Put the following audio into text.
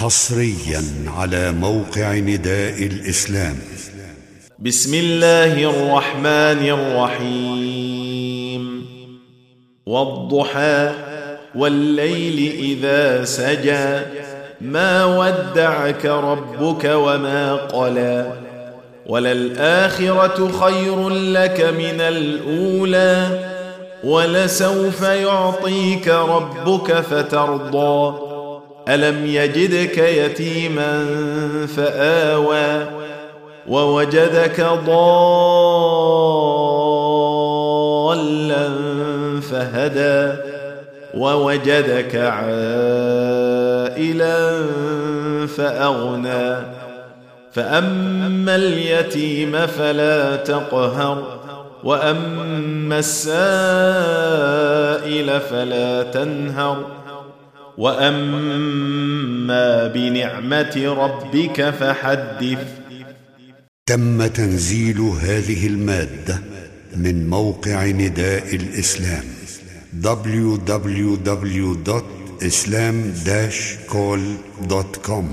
حصريا على موقع نداء الإسلام. بسم الله الرحمن الرحيم. والضحى والليل إذا سجى ما ودعك ربك وما قلى. وللآخرة خير لك من الأولى ولسوف يعطيك ربك فترضى. ألم يجدك يتيما فآوى ووجدك ضالا فهدى ووجدك عائلا فأغنى فأما اليتيم فلا تقهر وأما السائل فلا تنهر واما بنعمه ربك فحدث. تم تنزيل هذه المادة من موقع نداء الإسلام www.islam-call.com